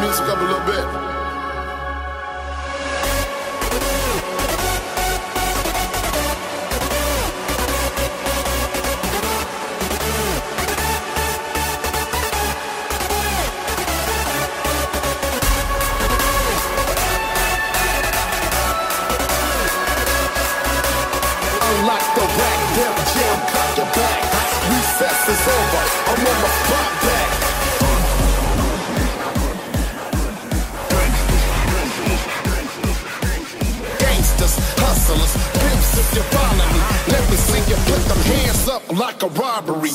music up a little bit. you put them hands up like a robbery.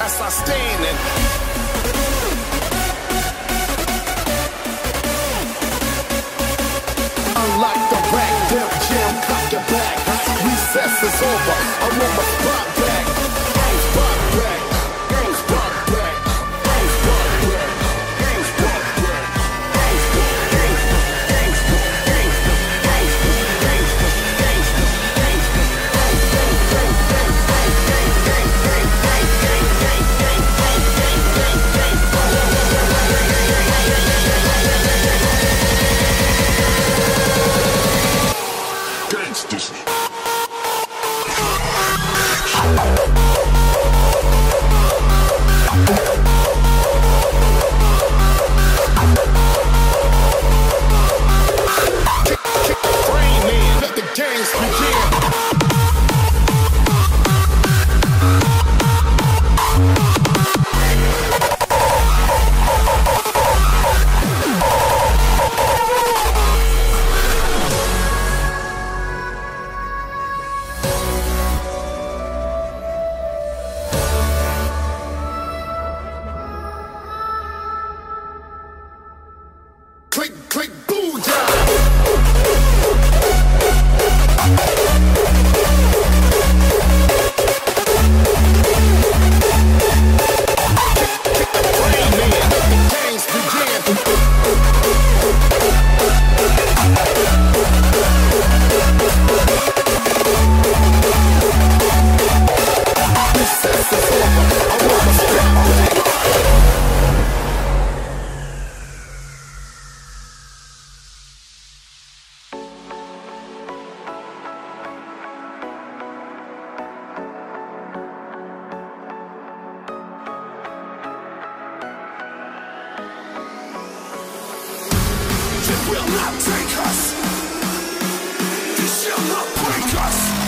as I stand and unlock the rack, damn, Jam, cock your back. Recess is over. I'm on my us.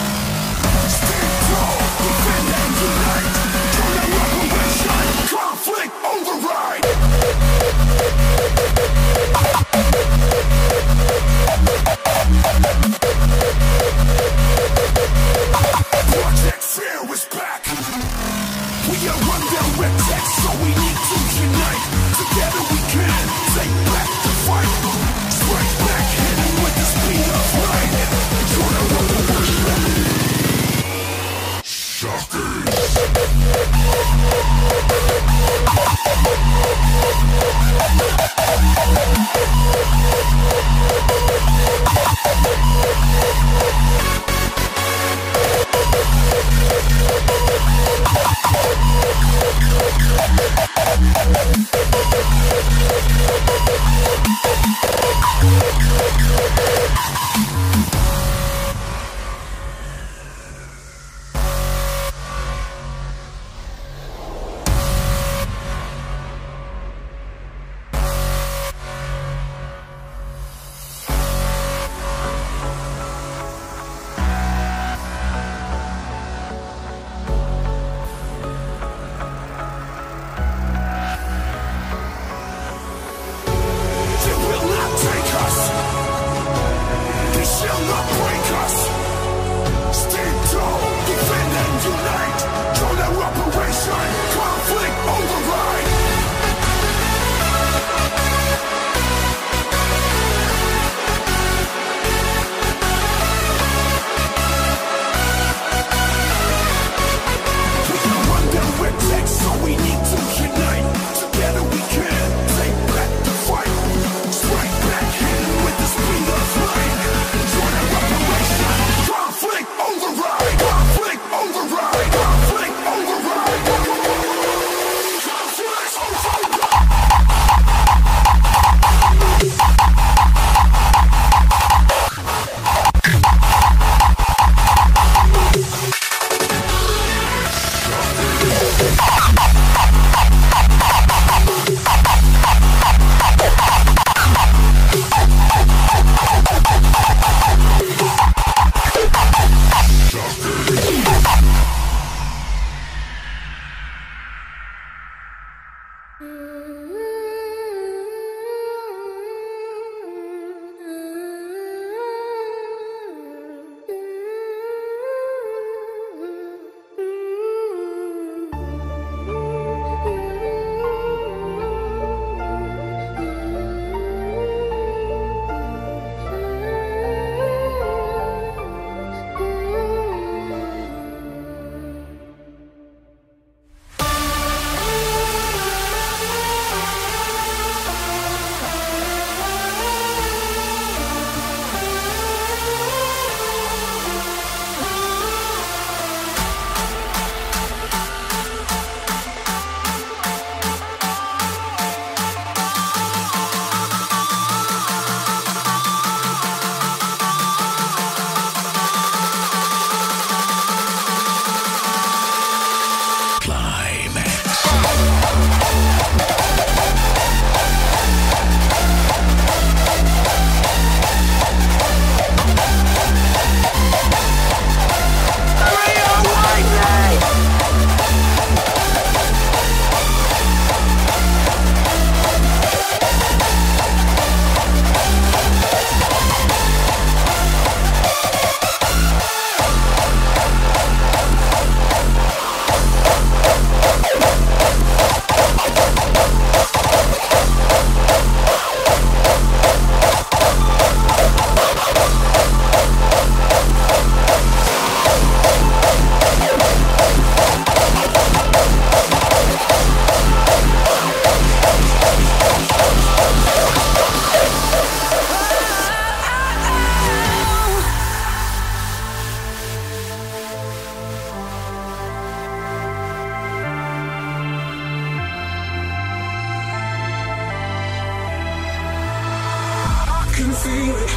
Hum.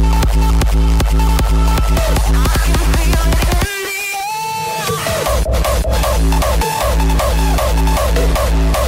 I'm not a man.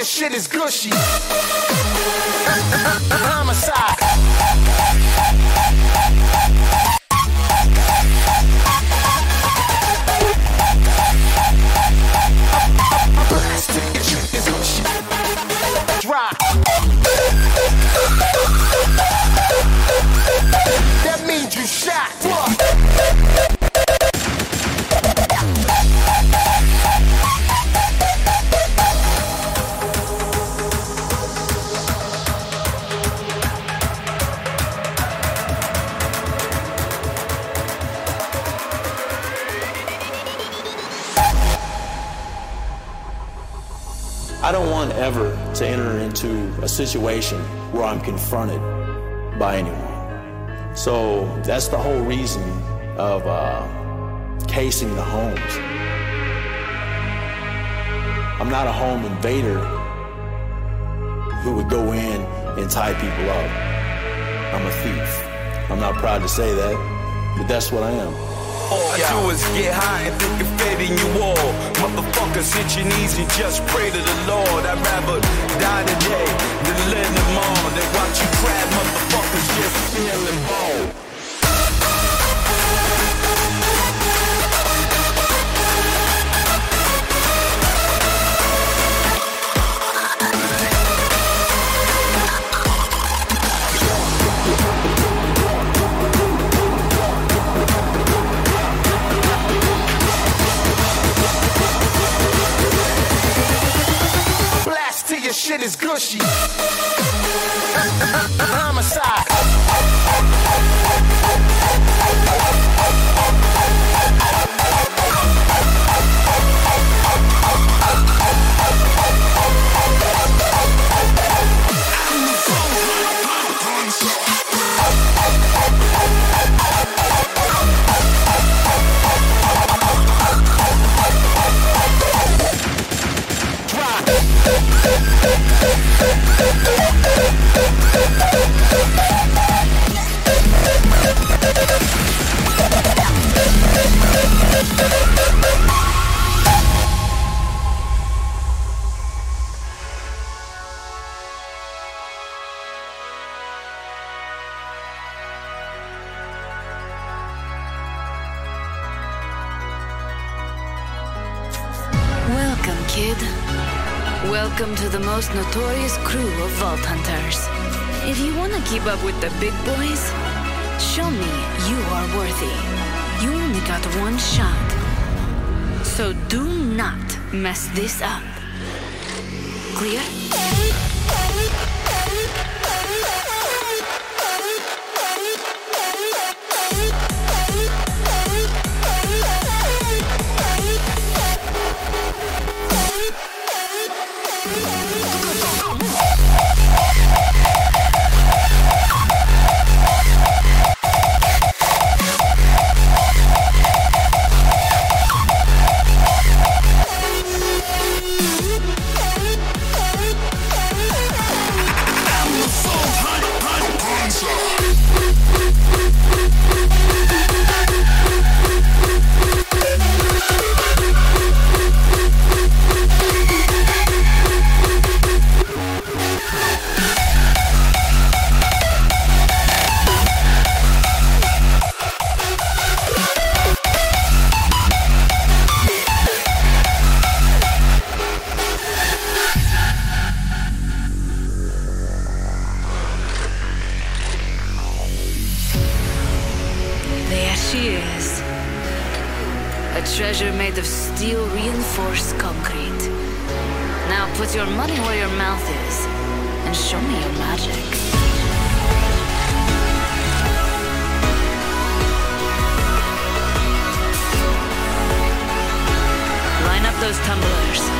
your shit is gushy. Homicide. A situation where I'm confronted by anyone. So that's the whole reason of uh, casing the homes. I'm not a home invader who would go in and tie people up. I'm a thief. I'm not proud to say that, but that's what I am. All I do is get high and think of fading you all. Motherfuckers, hit your knees and just pray to the Lord. I'd rather die today than live tomorrow. Than watch you crab motherfuckers just feeling bold. Most notorious crew of Vault Hunters. If you want to keep up with the big boys, show me you are worthy. You only got one shot. So do not mess this up. Clear? me where your mouth is and show me your magic. Line up those tumblers.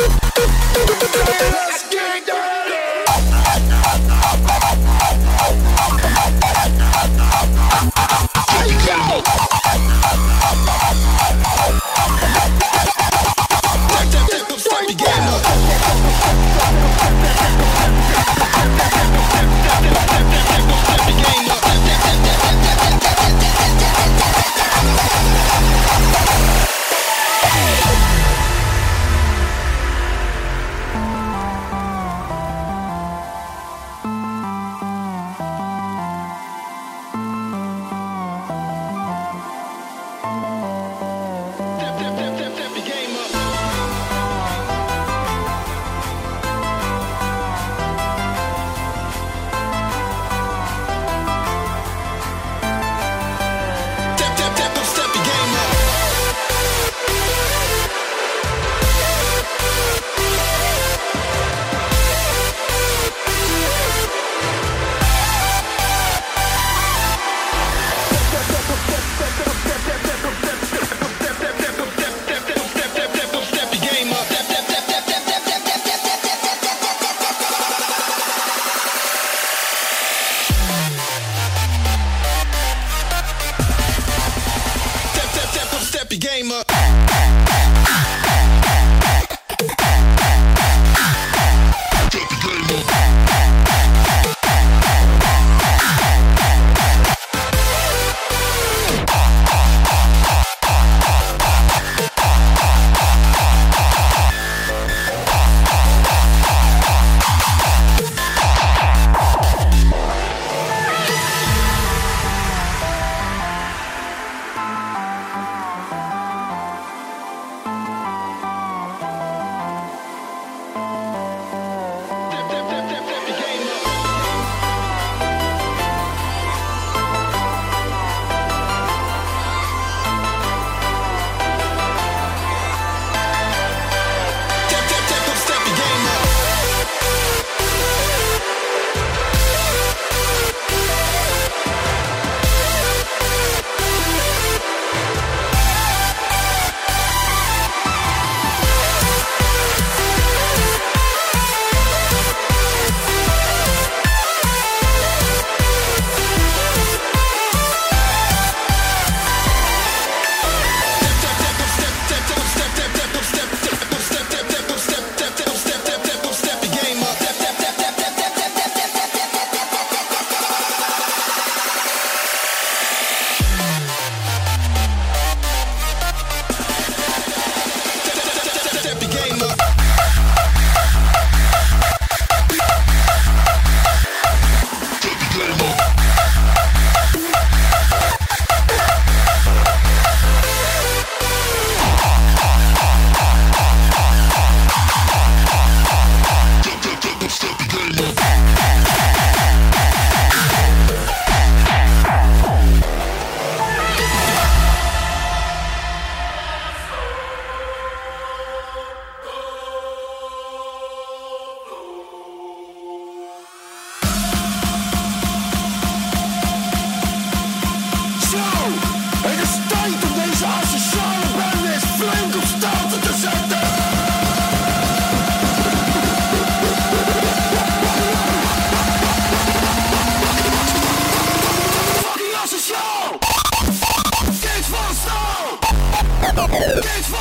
Let's get dirty. Live.